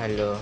hello